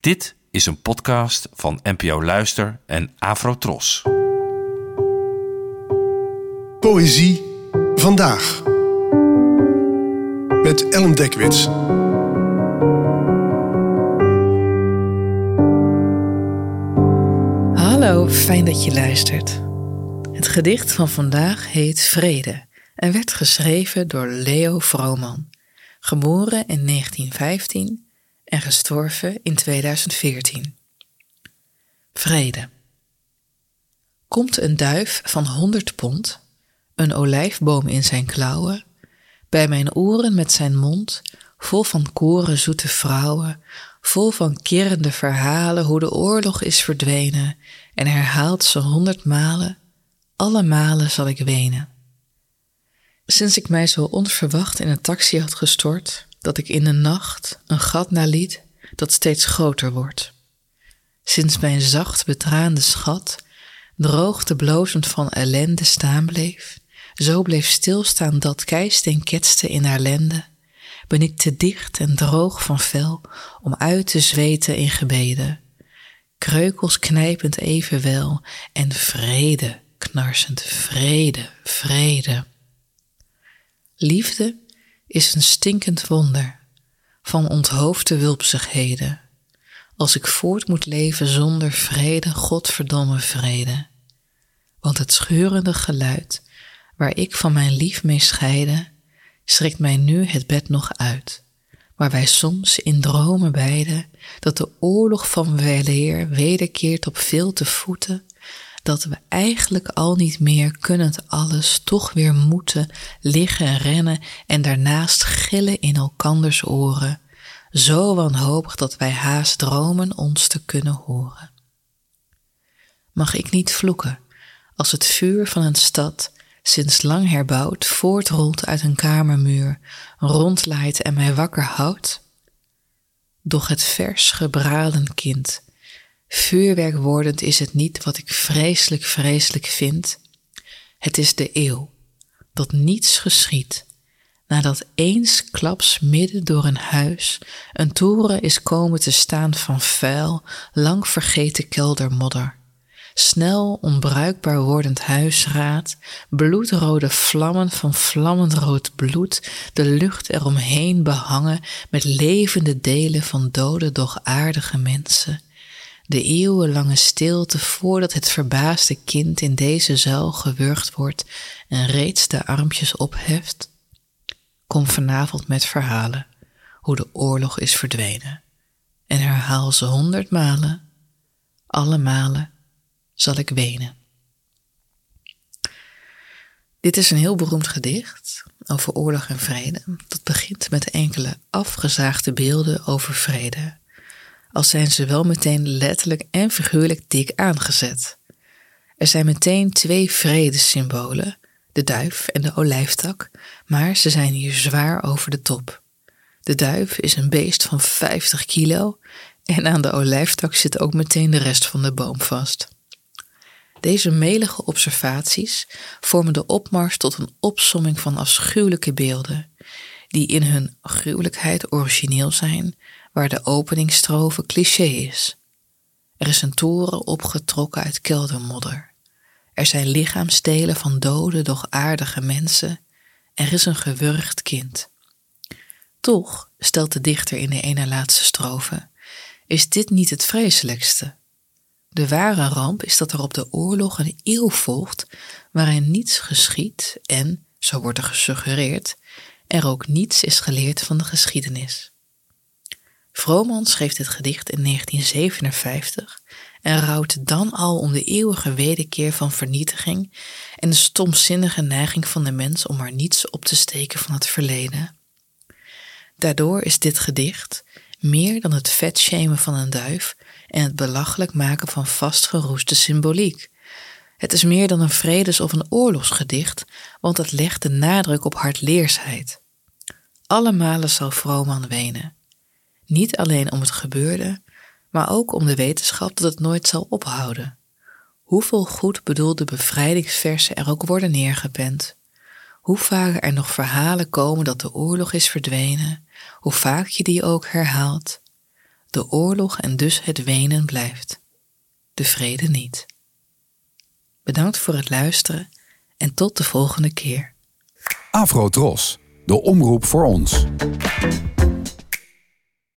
Dit is een podcast van NPO Luister en Afrotros. Poëzie vandaag. Met Ellen Dekwits. Hallo, fijn dat je luistert. Het gedicht van vandaag heet Vrede en werd geschreven door Leo Vrooman, geboren in 1915 en gestorven in 2014. Vrede. Komt een duif van 100 pond, een olijfboom in zijn klauwen, bij mijn oren met zijn mond, vol van koren zoete vrouwen, vol van kerende verhalen hoe de oorlog is verdwenen, en herhaalt ze honderd malen, alle malen zal ik wenen. Sinds ik mij zo onverwacht in een taxi had gestort, dat ik in de nacht een gat naliet dat steeds groter wordt. Sinds mijn zacht betraande schat droogte blozend van ellende staan bleef, zo bleef stilstaan dat keisteen ketste in haar lende, ben ik te dicht en droog van vel om uit te zweten in gebeden, kreukels knijpend evenwel en vrede knarsend, vrede, vrede. Liefde is een stinkend wonder van onthoofde wulpsigheden. Als ik voort moet leven zonder vrede, godverdomme vrede. Want het scheurende geluid, waar ik van mijn lief mee scheide, schrikt mij nu het bed nog uit. Waar wij soms in dromen beiden, dat de oorlog van weleer wederkeert op veel te voeten, dat we eigenlijk al niet meer kunnend alles toch weer moeten liggen rennen en daarnaast gillen in elkanders oren, zo wanhopig dat wij haast dromen ons te kunnen horen. Mag ik niet vloeken als het vuur van een stad sinds lang herbouwd voortrolt uit een kamermuur, rondlaait en mij wakker houdt? Doch het vers gebraden kind Vuurwerk wordend is het niet wat ik vreselijk, vreselijk vind. Het is de eeuw, dat niets geschiet, nadat eens klaps midden door een huis een toren is komen te staan van vuil, lang vergeten keldermodder. Snel onbruikbaar wordend huisraad, bloedrode vlammen van vlammend rood bloed, de lucht eromheen behangen met levende delen van dode doch aardige mensen de eeuwenlange stilte voordat het verbaasde kind in deze zuil gewurgd wordt en reeds de armpjes opheft? Kom vanavond met verhalen hoe de oorlog is verdwenen en herhaal ze honderd malen, alle malen zal ik wenen. Dit is een heel beroemd gedicht over oorlog en vrede. Dat begint met enkele afgezaagde beelden over vrede al zijn ze wel meteen letterlijk en figuurlijk dik aangezet. Er zijn meteen twee vredessymbolen, de duif en de olijftak, maar ze zijn hier zwaar over de top. De duif is een beest van 50 kilo en aan de olijftak zit ook meteen de rest van de boom vast. Deze melige observaties vormen de opmars tot een opsomming van afschuwelijke beelden, die in hun gruwelijkheid origineel zijn, waar de openingsstrofe cliché is. Er is een toren opgetrokken uit keldermodder. Er zijn lichaamsdelen van dode, doch aardige mensen. Er is een gewurgd kind. Toch, stelt de dichter in de ene laatste strofe, is dit niet het vreselijkste. De ware ramp is dat er op de oorlog een eeuw volgt waarin niets geschiet en, zo wordt er gesuggereerd, er ook niets is geleerd van de geschiedenis. Vrooman schreef dit gedicht in 1957 en rouwt dan al om de eeuwige wederkeer van vernietiging en de stomzinnige neiging van de mens om maar niets op te steken van het verleden. Daardoor is dit gedicht meer dan het vetshamen van een duif en het belachelijk maken van vastgeroeste symboliek. Het is meer dan een vredes- of een oorlogsgedicht, want het legt de nadruk op hardleersheid. Alle malen zal Vrooman wenen. Niet alleen om het gebeurde, maar ook om de wetenschap dat het nooit zal ophouden. Hoeveel goed bedoelde bevrijdingsversen er ook worden neergepend. Hoe vaak er nog verhalen komen dat de oorlog is verdwenen, hoe vaak je die ook herhaalt. De oorlog en dus het wenen blijft. De vrede niet. Bedankt voor het luisteren en tot de volgende keer. Afro Tros, de omroep voor ons.